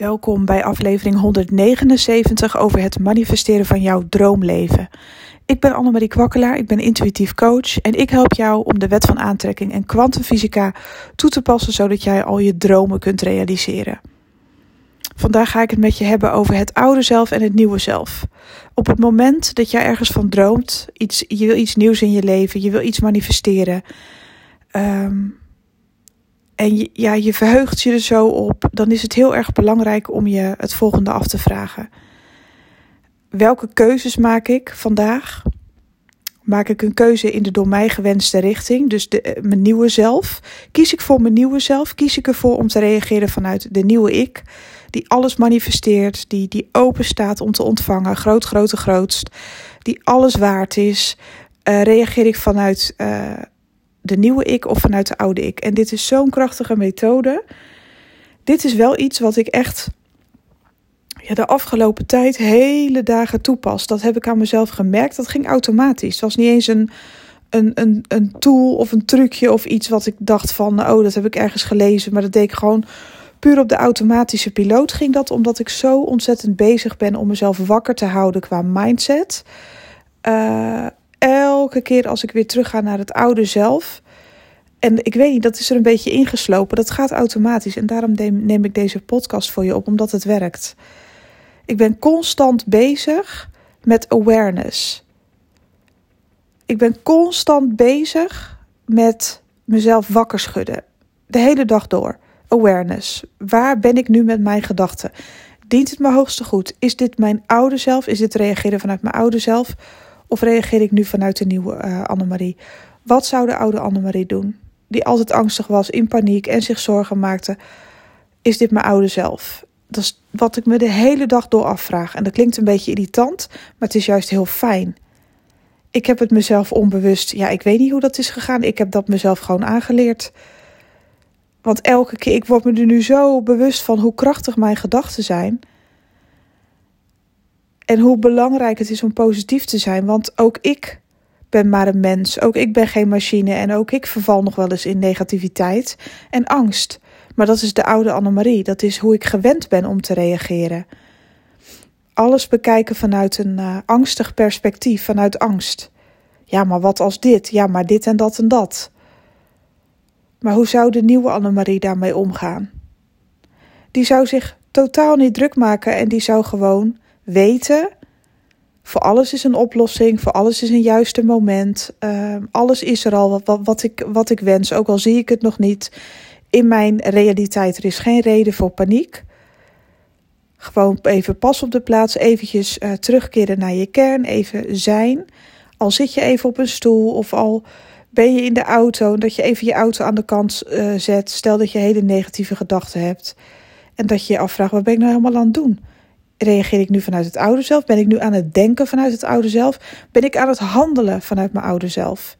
Welkom bij aflevering 179 over het manifesteren van jouw droomleven. Ik ben Annemarie Kwakkelaar, ik ben intuïtief coach en ik help jou om de wet van aantrekking en kwantumfysica toe te passen zodat jij al je dromen kunt realiseren. Vandaag ga ik het met je hebben over het oude zelf en het nieuwe zelf. Op het moment dat jij ergens van droomt, iets, je wil iets nieuws in je leven, je wil iets manifesteren. Um, en je, ja, je verheugt je er zo op, dan is het heel erg belangrijk om je het volgende af te vragen. Welke keuzes maak ik vandaag? Maak ik een keuze in de door mij gewenste richting, dus de, eh, mijn nieuwe zelf? Kies ik voor mijn nieuwe zelf? Kies ik ervoor om te reageren vanuit de nieuwe ik, die alles manifesteert, die, die open staat om te ontvangen, groot, grote, grootst, die alles waard is? Uh, reageer ik vanuit uh, de nieuwe ik of vanuit de oude ik. En dit is zo'n krachtige methode. Dit is wel iets wat ik echt ja, de afgelopen tijd hele dagen toepas. Dat heb ik aan mezelf gemerkt. Dat ging automatisch. Het was niet eens een, een, een, een tool of een trucje of iets wat ik dacht van... oh, dat heb ik ergens gelezen. Maar dat deed ik gewoon puur op de automatische piloot ging dat... omdat ik zo ontzettend bezig ben om mezelf wakker te houden qua mindset... Uh, elke keer als ik weer terug ga naar het oude zelf. En ik weet niet, dat is er een beetje ingeslopen. Dat gaat automatisch. En daarom neem ik deze podcast voor je op, omdat het werkt. Ik ben constant bezig met awareness. Ik ben constant bezig met mezelf wakker schudden. De hele dag door. Awareness. Waar ben ik nu met mijn gedachten? Dient het me hoogste goed? Is dit mijn oude zelf? Is dit reageren vanuit mijn oude zelf? Of reageer ik nu vanuit de nieuwe uh, Annemarie? Wat zou de oude Annemarie doen? Die altijd angstig was, in paniek en zich zorgen maakte. Is dit mijn oude zelf? Dat is wat ik me de hele dag door afvraag. En dat klinkt een beetje irritant, maar het is juist heel fijn. Ik heb het mezelf onbewust. Ja, ik weet niet hoe dat is gegaan. Ik heb dat mezelf gewoon aangeleerd. Want elke keer, ik word me er nu zo bewust van hoe krachtig mijn gedachten zijn. En hoe belangrijk het is om positief te zijn. Want ook ik ben maar een mens. Ook ik ben geen machine. En ook ik verval nog wel eens in negativiteit en angst. Maar dat is de oude Annemarie. Dat is hoe ik gewend ben om te reageren. Alles bekijken vanuit een uh, angstig perspectief, vanuit angst. Ja, maar wat als dit? Ja, maar dit en dat en dat. Maar hoe zou de nieuwe Annemarie daarmee omgaan? Die zou zich totaal niet druk maken en die zou gewoon weten. Voor alles is een oplossing, voor alles is een juiste moment. Uh, alles is er al wat, wat, ik, wat ik wens, ook al zie ik het nog niet in mijn realiteit. Er is geen reden voor paniek. Gewoon even pas op de plaats, eventjes uh, terugkeren naar je kern, even zijn. Al zit je even op een stoel of al ben je in de auto, dat je even je auto aan de kant uh, zet. Stel dat je hele negatieve gedachten hebt en dat je je afvraagt, wat ben ik nou helemaal aan het doen? Reageer ik nu vanuit het oude zelf? Ben ik nu aan het denken vanuit het oude zelf? Ben ik aan het handelen vanuit mijn oude zelf?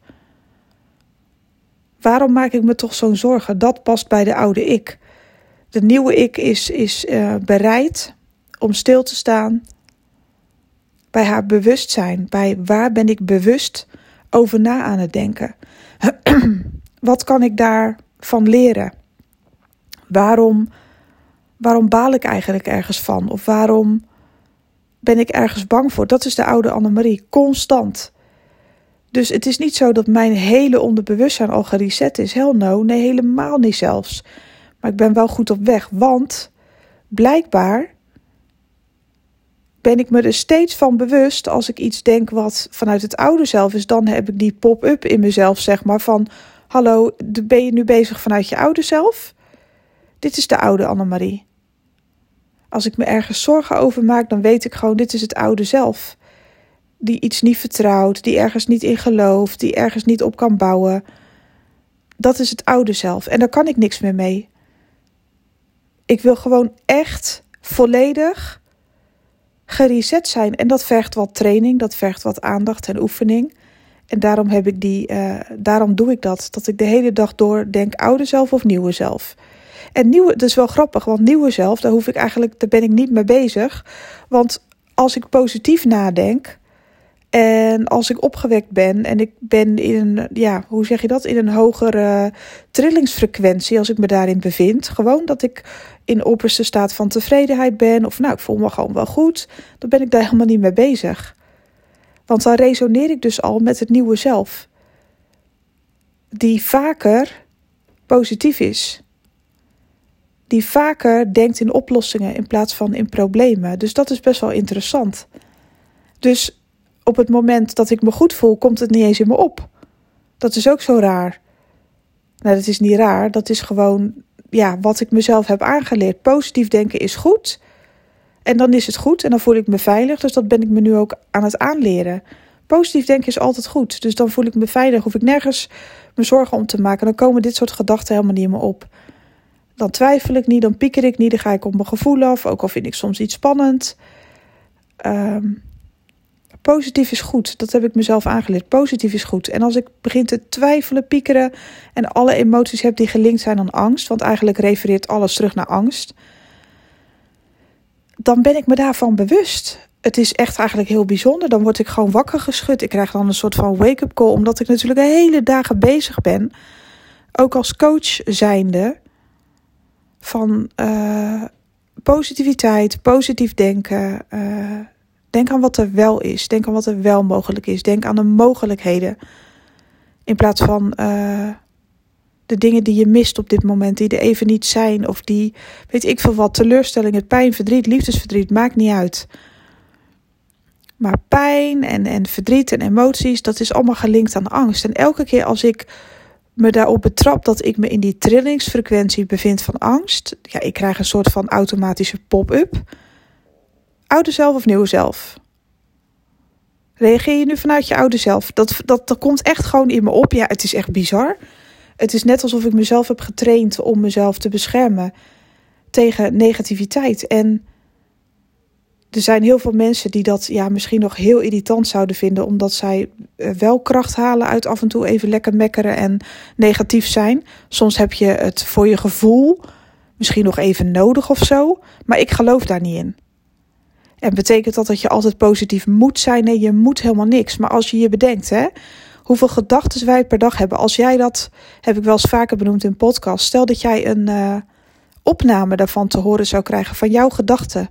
Waarom maak ik me toch zo'n zorgen? Dat past bij de oude ik. De nieuwe ik is, is uh, bereid om stil te staan bij haar bewustzijn. Bij waar ben ik bewust over na aan het denken? Wat kan ik daarvan leren? Waarom waarom baal ik eigenlijk ergens van? Of waarom ben ik ergens bang voor? Dat is de oude Annemarie, constant. Dus het is niet zo dat mijn hele onderbewustzijn al gereset is. Hell no, nee, helemaal niet zelfs. Maar ik ben wel goed op weg, want blijkbaar ben ik me er steeds van bewust als ik iets denk wat vanuit het oude zelf is, dan heb ik die pop-up in mezelf, zeg maar, van hallo, ben je nu bezig vanuit je oude zelf? Dit is de oude Annemarie. Als ik me ergens zorgen over maak, dan weet ik gewoon: dit is het oude zelf. Die iets niet vertrouwt, die ergens niet in gelooft, die ergens niet op kan bouwen. Dat is het oude zelf en daar kan ik niks meer mee. Ik wil gewoon echt volledig gereset zijn. En dat vergt wat training, dat vergt wat aandacht en oefening. En daarom heb ik die, uh, daarom doe ik dat. Dat ik de hele dag door denk oude zelf of nieuwe zelf. En nieuwe, dat is wel grappig, want nieuwe zelf, daar hoef ik eigenlijk, daar ben ik niet mee bezig. Want als ik positief nadenk En als ik opgewekt ben en ik ben in een, ja, hoe zeg je dat, in een hogere trillingsfrequentie, als ik me daarin bevind, gewoon dat ik in opperste staat van tevredenheid ben, of nou, ik voel me gewoon wel goed, dan ben ik daar helemaal niet mee bezig. Want dan resoneer ik dus al met het nieuwe zelf, die vaker positief is. Die vaker denkt in oplossingen in plaats van in problemen. Dus dat is best wel interessant. Dus op het moment dat ik me goed voel, komt het niet eens in me op. Dat is ook zo raar. Nou, dat is niet raar. Dat is gewoon ja, wat ik mezelf heb aangeleerd. Positief denken is goed. En dan is het goed en dan voel ik me veilig. Dus dat ben ik me nu ook aan het aanleren. Positief denken is altijd goed. Dus dan voel ik me veilig. Hoef ik nergens me zorgen om te maken. Dan komen dit soort gedachten helemaal niet in me op. Dan twijfel ik niet, dan pieker ik niet, dan ga ik op mijn gevoel af. Ook al vind ik soms iets spannend. Um, Positief is goed. Dat heb ik mezelf aangeleerd. Positief is goed. En als ik begin te twijfelen, piekeren en alle emoties heb die gelinkt zijn aan angst, want eigenlijk refereert alles terug naar angst, dan ben ik me daarvan bewust. Het is echt eigenlijk heel bijzonder. Dan word ik gewoon wakker geschud. Ik krijg dan een soort van wake-up call, omdat ik natuurlijk de hele dagen bezig ben, ook als coach zijnde, van uh, positiviteit, positief denken. Uh, Denk aan wat er wel is. Denk aan wat er wel mogelijk is. Denk aan de mogelijkheden. In plaats van uh, de dingen die je mist op dit moment, die er even niet zijn. Of die, weet ik veel wat, teleurstellingen, pijn, verdriet, liefdesverdriet, maakt niet uit. Maar pijn en, en verdriet en emoties, dat is allemaal gelinkt aan angst. En elke keer als ik me daarop betrap dat ik me in die trillingsfrequentie bevind van angst, ja, ik krijg een soort van automatische pop-up oude zelf of nieuwe zelf? Reageer je nu vanuit je oude zelf? Dat, dat, dat komt echt gewoon in me op. Ja, het is echt bizar. Het is net alsof ik mezelf heb getraind om mezelf te beschermen tegen negativiteit. En er zijn heel veel mensen die dat ja, misschien nog heel irritant zouden vinden, omdat zij eh, wel kracht halen uit af en toe even lekker mekkeren en negatief zijn. Soms heb je het voor je gevoel misschien nog even nodig of zo, maar ik geloof daar niet in. En betekent dat dat je altijd positief moet zijn? Nee, je moet helemaal niks. Maar als je je bedenkt, hè, hoeveel gedachten wij per dag hebben. Als jij dat, heb ik wel eens vaker benoemd in podcast. Stel dat jij een uh, opname daarvan te horen zou krijgen van jouw gedachten.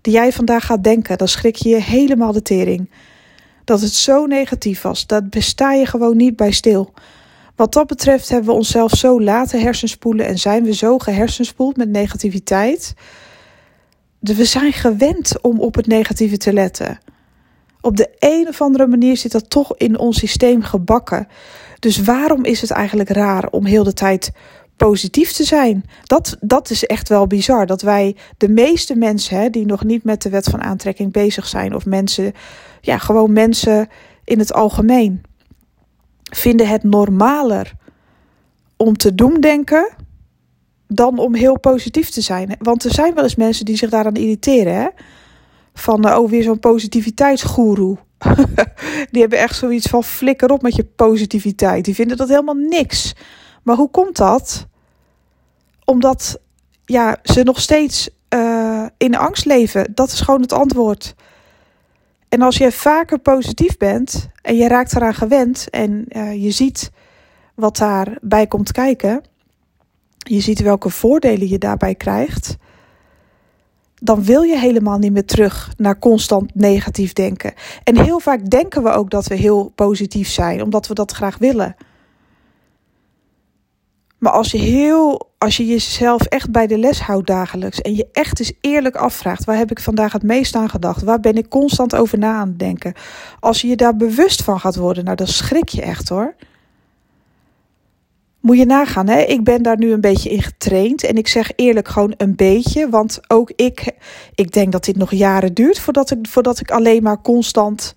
Die jij vandaag gaat denken. Dan schrik je je helemaal de tering. Dat het zo negatief was. Dat besta je gewoon niet bij stil. Wat dat betreft hebben we onszelf zo laten hersenspoelen. En zijn we zo gehersenspoeld met negativiteit we zijn gewend om op het negatieve te letten. Op de een of andere manier zit dat toch in ons systeem gebakken. Dus waarom is het eigenlijk raar om heel de tijd positief te zijn? Dat, dat is echt wel bizar. Dat wij, de meeste mensen hè, die nog niet met de wet van aantrekking bezig zijn, of mensen, ja, gewoon mensen in het algemeen, vinden het normaler om te doemdenken dan om heel positief te zijn. Want er zijn wel eens mensen die zich daaraan irriteren. Hè? Van, oh, weer zo'n positiviteitsgoeroe. die hebben echt zoiets van flikker op met je positiviteit. Die vinden dat helemaal niks. Maar hoe komt dat? Omdat ja, ze nog steeds uh, in angst leven. Dat is gewoon het antwoord. En als je vaker positief bent en je raakt eraan gewend en uh, je ziet wat daarbij komt kijken, je ziet welke voordelen je daarbij krijgt, dan wil je helemaal niet meer terug naar constant negatief denken. En heel vaak denken we ook dat we heel positief zijn, omdat we dat graag willen. Maar als je, heel, als je jezelf echt bij de les houdt dagelijks en je echt eens eerlijk afvraagt: waar heb ik vandaag het meest aan gedacht? Waar ben ik constant over na aan denken? Als je je daar bewust van gaat worden, nou dan schrik je echt hoor. Moet je nagaan, hè? ik ben daar nu een beetje in getraind. En ik zeg eerlijk gewoon een beetje. Want ook ik, ik denk dat dit nog jaren duurt voordat ik, voordat ik alleen maar constant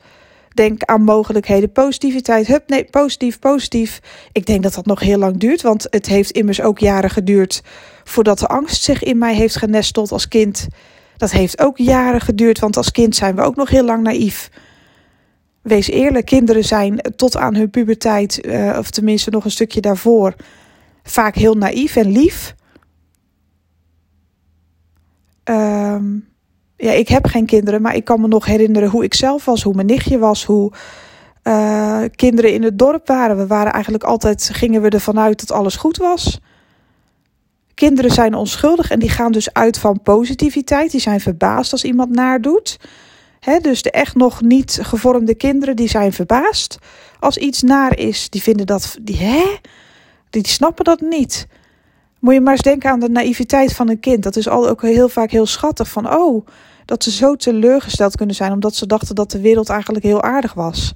denk aan mogelijkheden. Positiviteit, hup, nee, positief, positief. Ik denk dat dat nog heel lang duurt. Want het heeft immers ook jaren geduurd voordat de angst zich in mij heeft genesteld als kind. Dat heeft ook jaren geduurd, want als kind zijn we ook nog heel lang naïef. Wees eerlijk, kinderen zijn tot aan hun puberteit, uh, of tenminste nog een stukje daarvoor, vaak heel naïef en lief. Um, ja, ik heb geen kinderen, maar ik kan me nog herinneren hoe ik zelf was, hoe mijn nichtje was, hoe uh, kinderen in het dorp waren. We waren eigenlijk altijd, gingen we ervan uit dat alles goed was. Kinderen zijn onschuldig en die gaan dus uit van positiviteit. Die zijn verbaasd als iemand naar doet. Dus de echt nog niet gevormde kinderen, die zijn verbaasd. Als iets naar is, die vinden dat, die, hè? Die snappen dat niet. Moet je maar eens denken aan de naïviteit van een kind. Dat is al ook heel vaak heel schattig. Van, oh, dat ze zo teleurgesteld kunnen zijn omdat ze dachten dat de wereld eigenlijk heel aardig was.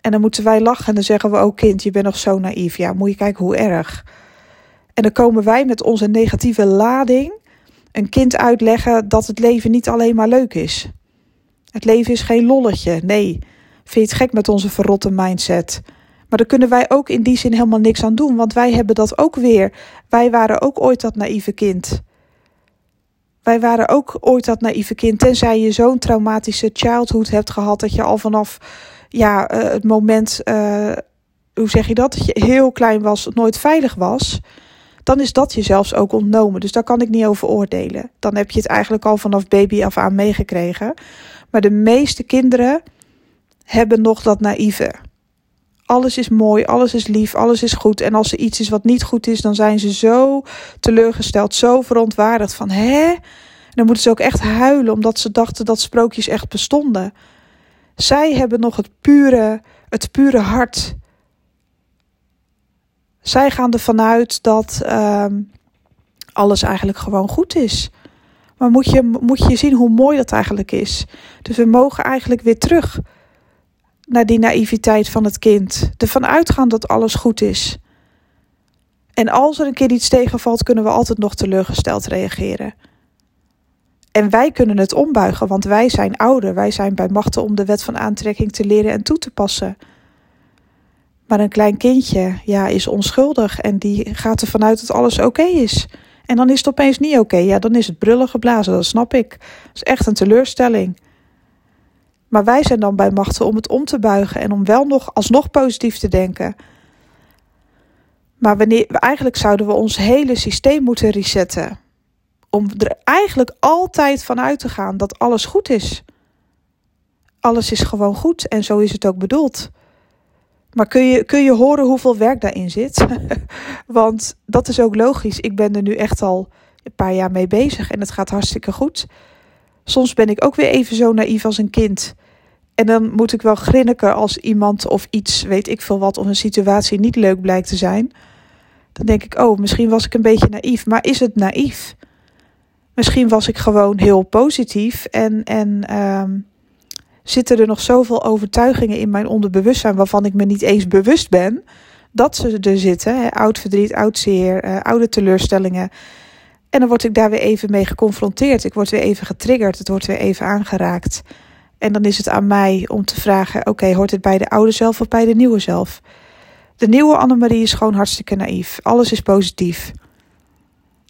En dan moeten wij lachen en dan zeggen we, oh kind, je bent nog zo naïef. Ja, moet je kijken hoe erg. En dan komen wij met onze negatieve lading een kind uitleggen dat het leven niet alleen maar leuk is. Het leven is geen lolletje. Nee, vind je het gek met onze verrotte mindset? Maar daar kunnen wij ook in die zin helemaal niks aan doen, want wij hebben dat ook weer. Wij waren ook ooit dat naïeve kind. Wij waren ook ooit dat naïeve kind, tenzij je zo'n traumatische childhood hebt gehad dat je al vanaf ja, uh, het moment, uh, hoe zeg je dat, dat je heel klein was, nooit veilig was dan is dat je zelfs ook ontnomen. Dus daar kan ik niet over oordelen. Dan heb je het eigenlijk al vanaf baby af aan meegekregen. Maar de meeste kinderen hebben nog dat naïeve. Alles is mooi, alles is lief, alles is goed. En als er iets is wat niet goed is, dan zijn ze zo teleurgesteld, zo verontwaardigd van hè? dan moeten ze ook echt huilen omdat ze dachten dat sprookjes echt bestonden. Zij hebben nog het pure, het pure hart zij gaan ervan uit dat uh, alles eigenlijk gewoon goed is. Maar moet je, moet je zien hoe mooi dat eigenlijk is. Dus we mogen eigenlijk weer terug naar die naïviteit van het kind. Ervan uitgaan dat alles goed is. En als er een keer iets tegenvalt, kunnen we altijd nog teleurgesteld reageren. En wij kunnen het ombuigen, want wij zijn ouder. Wij zijn bij machten om de wet van aantrekking te leren en toe te passen. Maar een klein kindje ja, is onschuldig en die gaat ervan uit dat alles oké is. En dan is het opeens niet oké. Ja, dan is het brullen geblazen, dat snap ik. Dat is echt een teleurstelling. Maar wij zijn dan bij machten om het om te buigen en om wel nog alsnog positief te denken. Maar wanneer, eigenlijk zouden we ons hele systeem moeten resetten. Om er eigenlijk altijd van uit te gaan dat alles goed is. Alles is gewoon goed en zo is het ook bedoeld. Maar kun je, kun je horen hoeveel werk daarin zit? Want dat is ook logisch. Ik ben er nu echt al een paar jaar mee bezig en het gaat hartstikke goed. Soms ben ik ook weer even zo naïef als een kind. En dan moet ik wel grinniken als iemand of iets, weet ik veel wat, of een situatie niet leuk blijkt te zijn. Dan denk ik, oh, misschien was ik een beetje naïef. Maar is het naïef? Misschien was ik gewoon heel positief en, en um, zitten er nog zoveel overtuigingen in mijn onderbewustzijn waarvan ik me niet eens bewust ben dat ze er zitten. Oud verdriet, oud zeer, uh, oude teleurstellingen. En dan word ik daar weer even mee geconfronteerd. Ik word weer even getriggerd. Het wordt weer even aangeraakt. En dan is het aan mij om te vragen: oké, hoort het bij de oude zelf of bij de nieuwe zelf? De nieuwe Annemarie is gewoon hartstikke naïef. Alles is positief.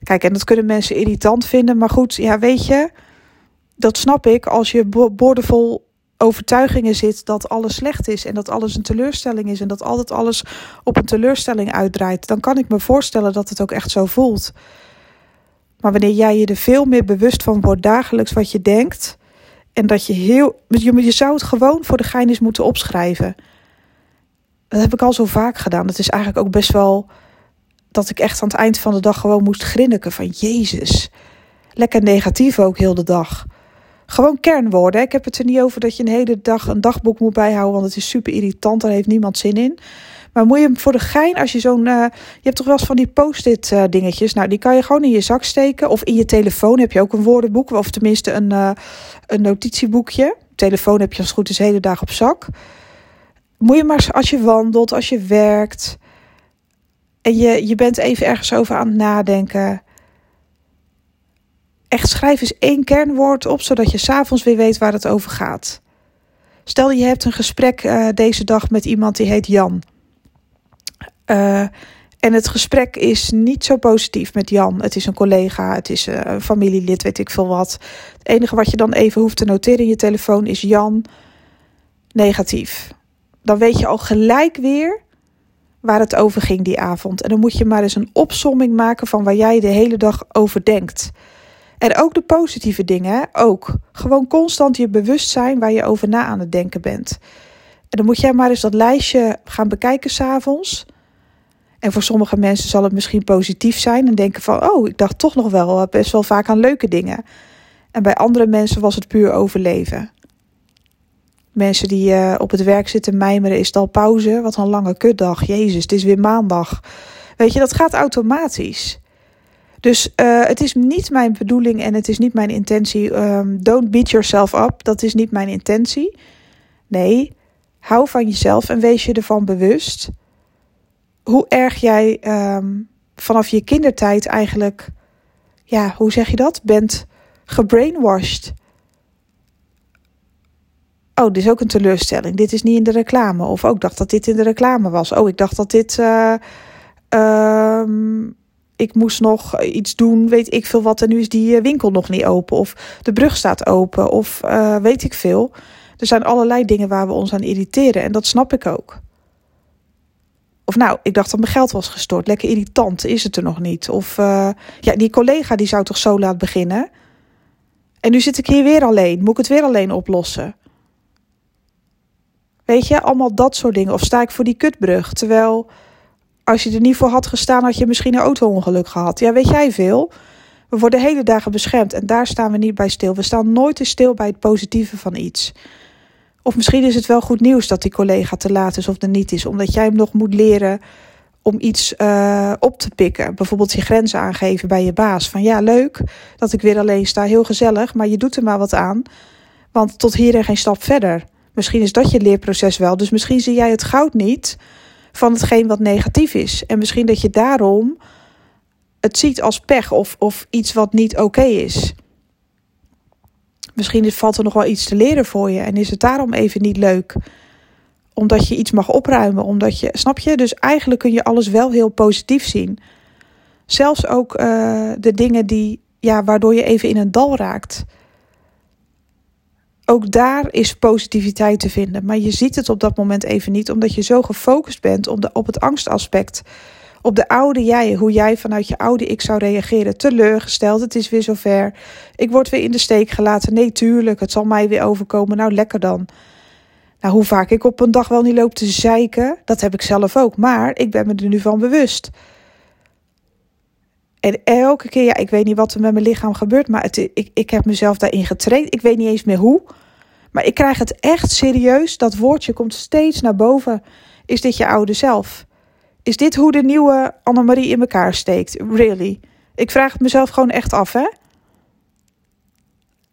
Kijk, en dat kunnen mensen irritant vinden. Maar goed, ja, weet je, dat snap ik als je boordevol overtuigingen zit dat alles slecht is en dat alles een teleurstelling is en dat altijd alles op een teleurstelling uitdraait, dan kan ik me voorstellen dat het ook echt zo voelt. Maar wanneer jij je er veel meer bewust van wordt dagelijks wat je denkt en dat je heel. Je, zou het gewoon voor de gein eens moeten opschrijven. Dat heb ik al zo vaak gedaan. Het is eigenlijk ook best wel dat ik echt aan het eind van de dag gewoon moest grinniken van Jezus. Lekker negatief ook heel de dag. Gewoon kernwoorden. Ik heb het er niet over dat je een hele dag een dagboek moet bijhouden, want het is super irritant. Daar heeft niemand zin in. Maar moet je voor de gein, als je zo'n. Uh, je hebt toch wel eens van die post-it uh, dingetjes. Nou, die kan je gewoon in je zak steken. Of in je telefoon heb je ook een woordenboek. Of tenminste een, uh, een notitieboekje. Telefoon heb je als het goed is de hele dag op zak. Moet je maar als je wandelt, als je werkt. En je, je bent even ergens over aan het nadenken echt schrijf eens één kernwoord op, zodat je s'avonds weer weet waar het over gaat. Stel je hebt een gesprek deze dag met iemand die heet Jan. Uh, en het gesprek is niet zo positief met Jan. Het is een collega, het is eh, een familielid, weet ik veel wat. Het enige wat je dan even hoeft te noteren in je telefoon is Jan negatief. Dan weet je al gelijk weer waar het over ging die avond. En dan moet je maar eens een opsomming maken van waar jij de hele dag over denkt. En ook de positieve dingen, ook. Gewoon constant je bewustzijn waar je over na aan het denken bent. En dan moet jij maar eens dat lijstje gaan bekijken s'avonds. En voor sommige mensen zal het misschien positief zijn en denken van, oh, ik dacht toch nog wel best wel vaak aan leuke dingen. En bij andere mensen was het puur overleven. Mensen die uh, op het werk zitten mijmeren, is het al pauze? Wat een lange kutdag. Jezus, het is weer maandag. Weet je, dat gaat automatisch. Dus uh, het is niet mijn bedoeling en het is niet mijn intentie. Um, don't beat yourself up. Dat is niet mijn intentie. Nee, hou van jezelf en wees je ervan bewust hoe erg jij um, vanaf je kindertijd eigenlijk, ja, hoe zeg je dat? Bent gebrainwashed. Oh, dit is ook een teleurstelling. Dit is niet in de reclame. Of ook oh, dacht dat dit in de reclame was. Oh, ik dacht dat dit. Uh, ik moest nog iets doen, weet ik veel wat. En nu is die eh, winkel nog niet open. Of de brug staat open. Of uh, weet ik veel. Er zijn allerlei dingen waar we ons aan irriteren. En dat snap ik ook. Of nou, ik dacht dat mijn geld was gestort. Lekker irritant, is het er nog niet. Of uh, ja, die collega die zou toch zo laat beginnen. En nu zit ik hier weer alleen. Moet ik het weer alleen oplossen? Weet je, allemaal dat soort dingen. Of sta ik voor die kutbrug? Terwijl, als je er niet voor had gestaan, had je misschien een auto-ongeluk gehad. Ja, weet jij veel? We worden hele dagen beschermd en daar staan we niet bij stil. We staan nooit te stil bij het positieve van iets. Of misschien is het wel goed nieuws dat die collega te laat is of er niet is, omdat jij hem nog moet leren om iets uh, op te pikken. Bijvoorbeeld je grenzen aangeven bij je baas. Van ja, leuk dat ik weer alleen sta, heel gezellig, maar je doet er maar wat aan. Want tot hier en geen stap verder. Misschien is dat je leerproces wel. Dus misschien zie jij het goud niet van hetgeen wat negatief is. En misschien dat je daarom het ziet als pech of, of iets wat niet oké is. Misschien valt er nog wel iets te leren voor je en is het daarom even niet leuk. Omdat je iets mag opruimen, omdat je, snap je? Dus eigenlijk kun je alles wel heel positief zien. Zelfs ook uh, de dingen die, ja, waardoor je even in een dal raakt. Ook daar is positiviteit te vinden. Maar je ziet het op dat moment even niet, omdat je zo gefocust bent op, de, op het angstaspect op de oude jij, hoe jij vanuit je oude ik zou reageren. Teleurgesteld, het is weer zover. Ik word weer in de steek gelaten. Nee, tuurlijk, het zal mij weer overkomen. Nou, lekker dan. Nou, hoe vaak ik op een dag wel niet loop te zeiken, dat heb ik zelf ook. Maar ik ben me er nu van bewust. En elke keer, ja, ik weet niet wat er met mijn lichaam gebeurt, maar het, ik, ik heb mezelf daarin getraind. Ik weet niet eens meer hoe. Maar ik krijg het echt serieus. Dat woordje komt steeds naar boven. Is dit je oude zelf? Is dit hoe de nieuwe Annemarie in elkaar steekt? Really? Ik vraag het mezelf gewoon echt af, hè?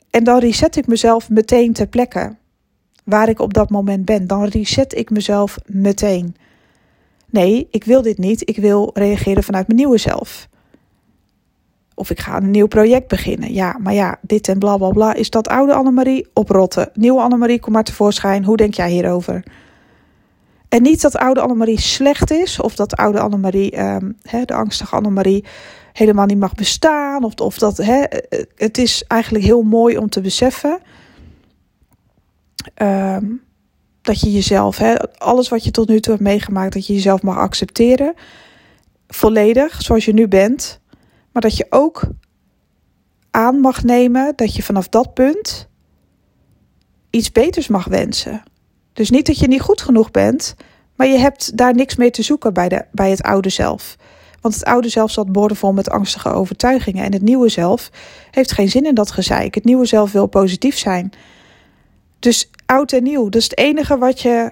En dan reset ik mezelf meteen ter plekke. Waar ik op dat moment ben. Dan reset ik mezelf meteen. Nee, ik wil dit niet. Ik wil reageren vanuit mijn nieuwe zelf. Of ik ga een nieuw project beginnen. Ja, maar ja, dit en bla bla bla. Is dat oude Annemarie? Oprotten. Nieuwe Annemarie, kom maar tevoorschijn. Hoe denk jij hierover? En niet dat oude Annemarie slecht is, of dat oude Annemarie, um, de angstige Annemarie, helemaal niet mag bestaan. Of, of dat hè, het is eigenlijk heel mooi om te beseffen um, dat je jezelf, alles wat je tot nu toe hebt meegemaakt, dat je jezelf mag accepteren. Volledig, zoals je nu bent. Maar dat je ook aan mag nemen dat je vanaf dat punt iets beters mag wensen. Dus niet dat je niet goed genoeg bent, maar je hebt daar niks mee te zoeken bij, de, bij het oude zelf. Want het oude zelf zat boordevol met angstige overtuigingen. En het nieuwe zelf heeft geen zin in dat gezeik. Het nieuwe zelf wil positief zijn. Dus oud en nieuw, dat is het enige wat je.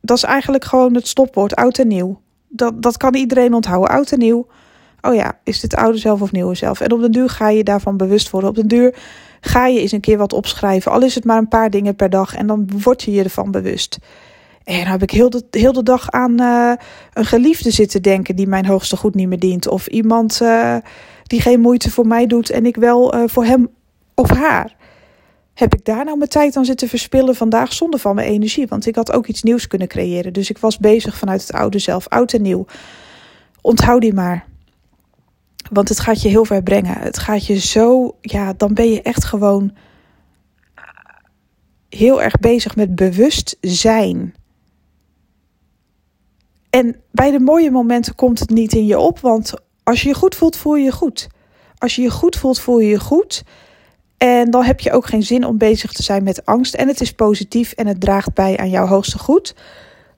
Dat is eigenlijk gewoon het stopwoord, oud en nieuw. Dat, dat kan iedereen onthouden, oud en nieuw. Oh ja, is dit oude zelf of nieuwe zelf? En op den duur ga je daarvan bewust worden. Op den duur ga je eens een keer wat opschrijven. Al is het maar een paar dingen per dag. En dan word je je ervan bewust. En dan heb ik heel de, heel de dag aan uh, een geliefde zitten denken die mijn hoogste goed niet meer dient. Of iemand uh, die geen moeite voor mij doet en ik wel uh, voor hem of haar. Heb ik daar nou mijn tijd aan zitten verspillen vandaag zonder van mijn energie? Want ik had ook iets nieuws kunnen creëren. Dus ik was bezig vanuit het oude zelf, oud en nieuw. Onthoud die maar. Want het gaat je heel ver brengen. Het gaat je zo, ja, dan ben je echt gewoon heel erg bezig met bewustzijn. En bij de mooie momenten komt het niet in je op, want als je je goed voelt, voel je je goed. Als je je goed voelt, voel je je goed. En dan heb je ook geen zin om bezig te zijn met angst. En het is positief en het draagt bij aan jouw hoogste goed.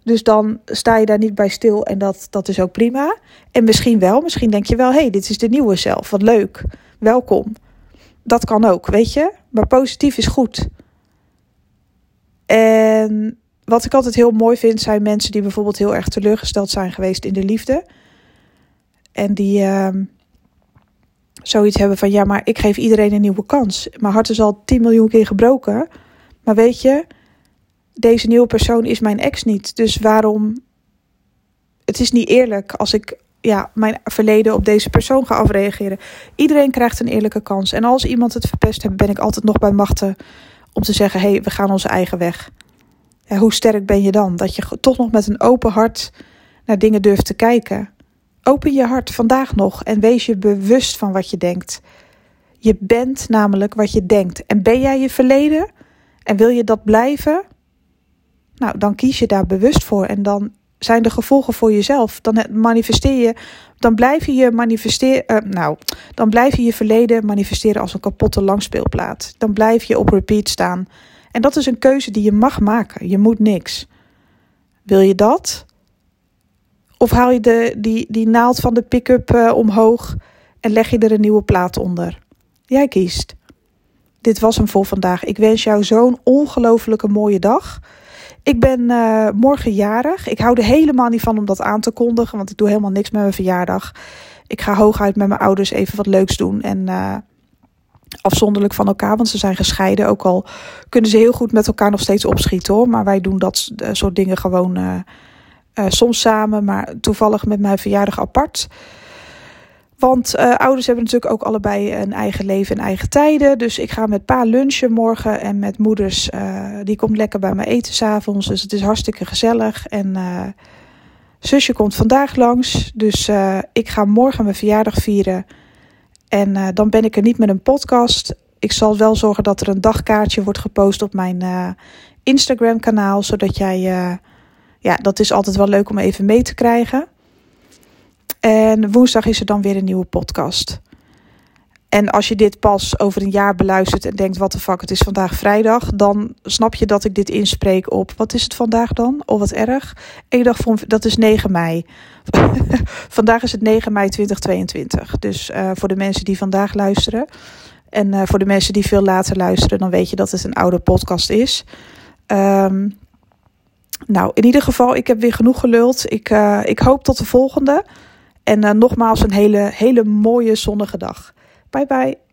Dus dan sta je daar niet bij stil en dat, dat is ook prima. En misschien wel, misschien denk je wel, hey, dit is de nieuwe zelf, wat leuk, welkom. Dat kan ook, weet je. Maar positief is goed. En wat ik altijd heel mooi vind, zijn mensen die bijvoorbeeld heel erg teleurgesteld zijn geweest in de liefde. En die uh, zoiets hebben van, ja, maar ik geef iedereen een nieuwe kans. Mijn hart is al 10 miljoen keer gebroken. Maar weet je, deze nieuwe persoon is mijn ex niet. Dus waarom? Het is niet eerlijk als ik ja, mijn verleden op deze persoon ga afreageren. Iedereen krijgt een eerlijke kans. En als iemand het verpest heeft, ben ik altijd nog bij machten om te zeggen: hé, hey, we gaan onze eigen weg. Hoe sterk ben je dan? Dat je toch nog met een open hart naar dingen durft te kijken. Open je hart vandaag nog en wees je bewust van wat je denkt. Je bent namelijk wat je denkt. En ben jij je verleden en wil je dat blijven? Nou, dan kies je daar bewust voor en dan zijn de gevolgen voor jezelf. Dan manifesteer je, dan blijf je je manifesteren, uh, nou, dan blijf je je verleden manifesteren als een kapotte langspeelplaat. Dan blijf je op repeat staan. En dat is een keuze die je mag maken. Je moet niks. Wil je dat? Of haal je de, die, die naald van de pick-up uh, omhoog en leg je er een nieuwe plaat onder? Jij kiest. Dit was hem voor vandaag. Ik wens jou zo'n ongelofelijke mooie dag. Ik ben uh, morgen jarig. Ik hou er helemaal niet van om dat aan te kondigen, want ik doe helemaal niks met mijn verjaardag. Ik ga hooguit met mijn ouders even wat leuks doen en uh, afzonderlijk van elkaar, want ze zijn gescheiden. Ook al kunnen ze heel goed met elkaar nog steeds opschieten hoor, maar wij doen dat uh, soort dingen gewoon soms samen, maar toevallig met mijn verjaardag apart. Want uh, ouders hebben natuurlijk ook allebei een eigen leven en eigen tijden. Dus ik ga met pa lunchen morgen. En met moeders, uh, die komt lekker bij me eten s'avonds. Dus het is hartstikke gezellig. En uh, zusje komt vandaag langs. Dus ik ga morgen mijn verjaardag vieren. En dan ben ik er niet met een podcast. Ik zal wel zorgen dat er een dagkaartje wordt gepost op mijn Instagram kanaal. Zodat jij, ja, dat is altijd wel leuk om even mee te krijgen. En woensdag is er dan weer een nieuwe podcast. En als je dit pas over een jaar beluistert en denkt: wat de fuck, het is vandaag vrijdag. Dan snap je dat ik dit inspreek op. Wat is het vandaag dan? Oh, wat erg. Ik dacht: van, dat is 9 mei. vandaag is het 9 mei 2022. Dus uh, voor de mensen die vandaag luisteren. En uh, voor de mensen die veel later luisteren, dan weet je dat het een oude podcast is. Um, nou, in ieder geval, ik heb weer genoeg geluld. Ik, uh, ik hoop tot de volgende. En uh, nogmaals een hele, hele mooie zonnige dag. Bye bye.